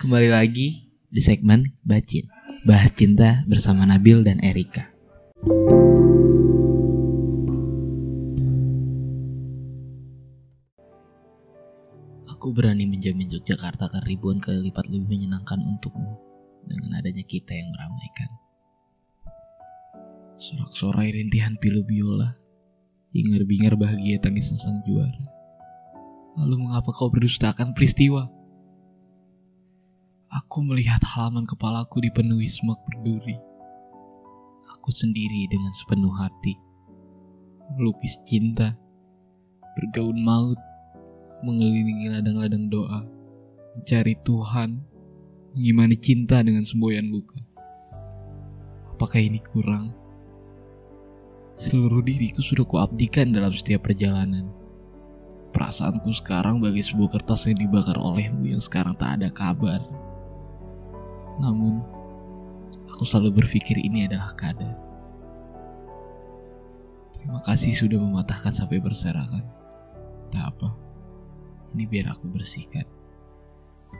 Kembali lagi di segmen Bacin. Bahas cinta bersama Nabil dan Erika. Aku berani menjamin Yogyakarta akan ribuan kali lipat lebih menyenangkan untukmu dengan adanya kita yang meramaikan. Sorak-sorai rintihan pilu biola, hingar-bingar bahagia tangis sang juara. Lalu mengapa kau berdustakan peristiwa? Aku melihat halaman kepalaku dipenuhi semak berduri. Aku sendiri dengan sepenuh hati. Melukis cinta, bergaun maut, mengelilingi ladang-ladang doa, mencari Tuhan, mengimani cinta dengan semboyan luka. Apakah ini kurang? Seluruh diriku sudah kuabdikan dalam setiap perjalanan. Perasaanku sekarang bagai sebuah kertas yang dibakar olehmu yang sekarang tak ada kabar. Namun, aku selalu berpikir ini adalah kadar. Terima kasih sudah mematahkan sampai berserakan. Tak apa, ini biar aku bersihkan.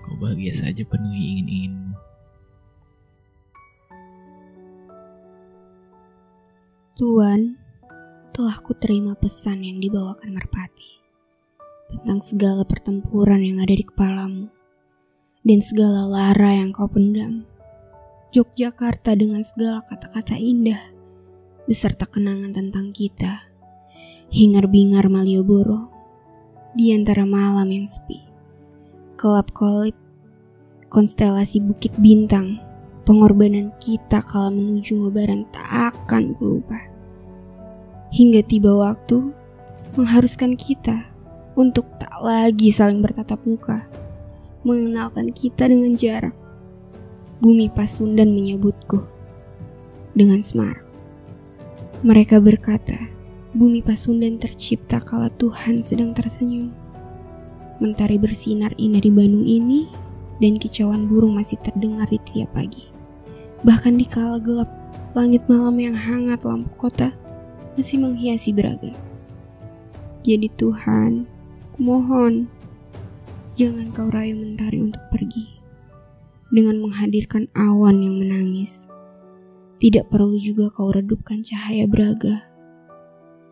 Kau bahagia saja penuhi ingin-inginmu. Tuan, telah ku terima pesan yang dibawakan Merpati tentang segala pertempuran yang ada di kepalamu dan segala lara yang kau pendam. Yogyakarta dengan segala kata-kata indah beserta kenangan tentang kita. Hingar-bingar Malioboro di antara malam yang sepi. Kelap-kelip konstelasi bukit bintang pengorbanan kita kala menuju lebaran tak akan kulupa. Hingga tiba waktu mengharuskan kita untuk tak lagi saling bertatap muka, mengenalkan kita dengan jarak. Bumi Pasundan menyebutku dengan semarak. Mereka berkata, bumi Pasundan tercipta kala Tuhan sedang tersenyum. Mentari bersinar indah di Bandung ini dan kicauan burung masih terdengar di tiap pagi. Bahkan di kala gelap, langit malam yang hangat lampu kota masih menghiasi beragam. Jadi Tuhan, kumohon, jangan kau rayu mentari untuk pergi. Dengan menghadirkan awan yang menangis. Tidak perlu juga kau redupkan cahaya braga.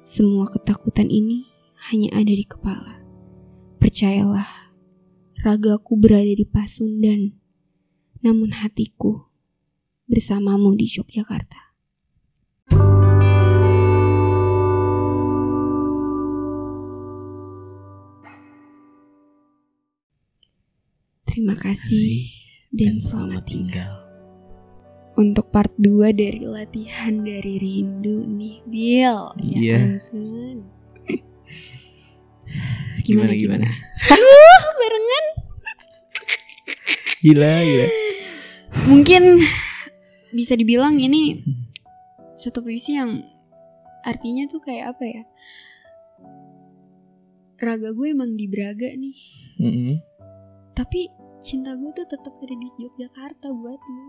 Semua ketakutan ini hanya ada di kepala. Percayalah, ragaku berada di Pasundan, namun hatiku bersamamu di Yogyakarta. Terima kasih dan selamat tinggal. Untuk part 2 dari latihan dari rindu nih, Bill. Ya Iya. ampun. Gimana gimana? Aduh, barengan. Gila gila. Mungkin bisa dibilang ini satu puisi yang artinya tuh kayak apa ya? Raga gue emang di Braga nih, Mm-mm. tapi cinta gue tuh tetap ada di Yogyakarta buat lu.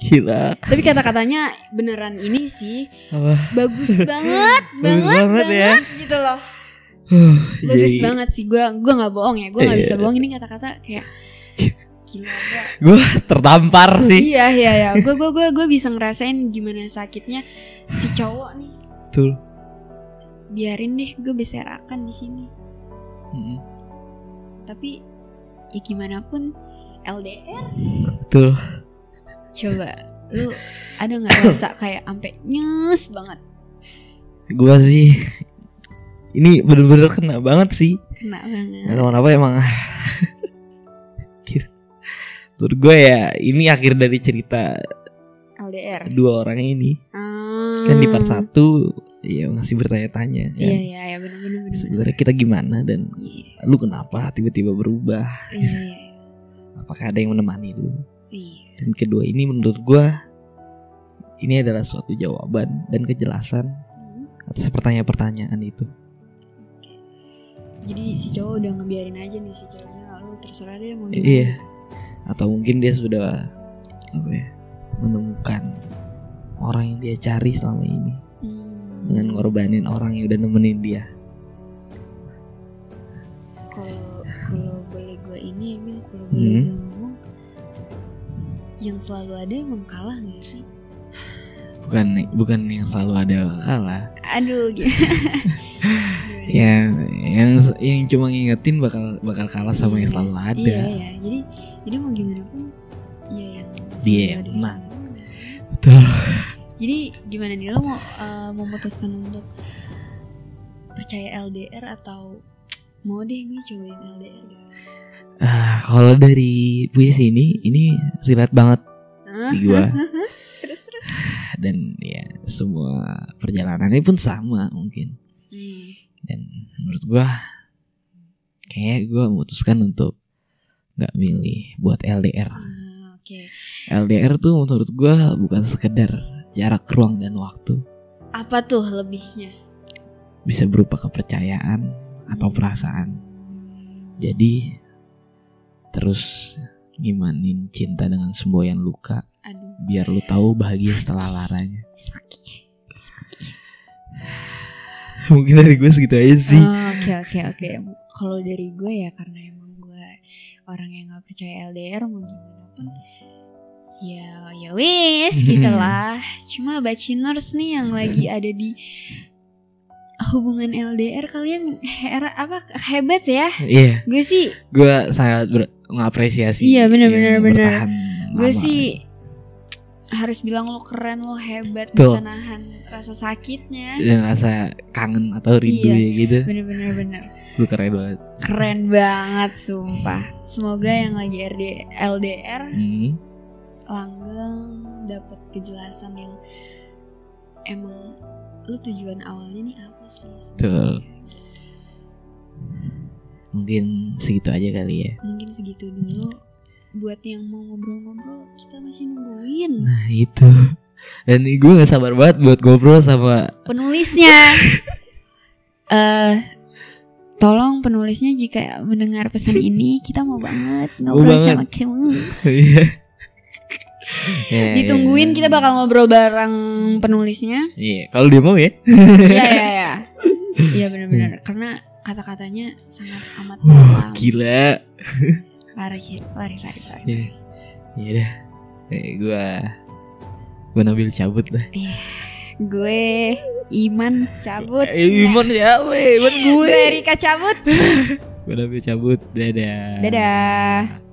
Gila. Tapi kata-katanya beneran ini sih Apa? bagus banget, Bagus banget, banget ya. gitu loh. Huh, Bagus jadi banget sih gue, gue nggak bohong ya, gue nggak Iya. bisa bohong ini kata-kata kayak gila. Gue tertampar sih. Iya iya iya, gue gue gue gue bisa ngerasain gimana sakitnya si cowok nih. Betul. Biarin deh gue berserakan di sini. Mm-mm. Tapi ya gimana pun LDR Betul. coba lu ada nggak rasa kayak ampe nyes banget Gue sih ini bener-bener kena banget sih. kena banget tau kenapa emang. Menurut gue ya ini akhir dari cerita LDR dua orang ini Ah. Kan di part satu ya masih bertanya-tanya kan? Iya iya iya bener bener bener. Sebenarnya kita gimana dan iya. lu kenapa tiba-tiba berubah? Iya iya Apakah ada yang menemani lu? Iya. Dan kedua ini menurut gue Ini adalah suatu jawaban dan kejelasan Hmm. atas pertanyaan-pertanyaan itu. Jadi si cowok udah ngebiarin aja nih si cowoknya lalu terserah deh mau Iya. gimana Atau mungkin dia sudah apa ya menemukan orang yang dia cari selama ini Hmm. dengan ngorbanin orang yang udah nemenin dia. kalau kalau boleh gue ini Emil kalau boleh Hmm. gue ngomong yang selalu ada emang kalah gak sih bukan bukan yang selalu ada kalah aduh gimana yang yang yang cuma ngingetin bakal bakal kalah sama yang Iya, selalu ada iya iya jadi jadi mau gimana pun ya yang Dia yang menang. Betul. Jadi gimana nih lo mau eh, memutuskan untuk percaya LDR atau mau deh gue cobain LDR gitu. Ah, kalau dari puisi ini ini relate banget Hah? di gua. Terus terus? Dan ya semua perjalanannya pun sama mungkin. Hmm. dan menurut gua kayak gua memutuskan untuk nggak milih buat LDR Ah, oke. LDR tuh menurut gua bukan sekedar jarak ruang dan waktu. Apa tuh lebihnya? Bisa berupa kepercayaan atau perasaan. Jadi terus ngimanin cinta dengan semboyan luka aduh. biar lu tahu bahagia setelah laranya. Sakit. Mungkin dari gue segitu aja sih. Oh, Oke oke oke. Kalau dari gue ya karena emang gue orang yang nggak percaya LDR mau gimana pun ya ya wis gitulah. Cuma baciners nih yang lagi ada di hubungan LDR kalian hera, apa hebat ya. iya Gue sih gue sangat mengapresiasi Iya, bener, bener, bener. bertahan gue sih harus bilang lo keren lo hebat Tuh. bisa nahan rasa sakitnya. dan rasa kangen atau rindu Iya. ya gitu Bener-bener bener. Lu keren banget Keren banget sumpah. Semoga yang lagi RD, LDR hmm. langgeng dapat kejelasan yang emang lu tujuan awalnya nih apa sih? Betul. mungkin segitu aja kali ya mungkin segitu dulu buat yang mau ngobrol-ngobrol kita masih nungguin nah itu dan gue gak sabar banget buat ngobrol sama penulisnya eh tolong penulisnya jika mendengar pesan ini kita mau banget ngobrol banget. sama kamu Iya. Ya, ditungguin ya. kita bakal ngobrol bareng penulisnya Iya, kalau dia mau ya. iya iya iya iya benar-benar karena kata-katanya sangat amat dalam gila. Parah ya, parah, parah, parah. Ya. Ya udah. Eh, gua gua Nabil cabut lah. Gue Iman cabut. Eh, Iman ya, weh, Iman gue. Gue Rika cabut. Gua Nabil cabut. Dadah. Dadah.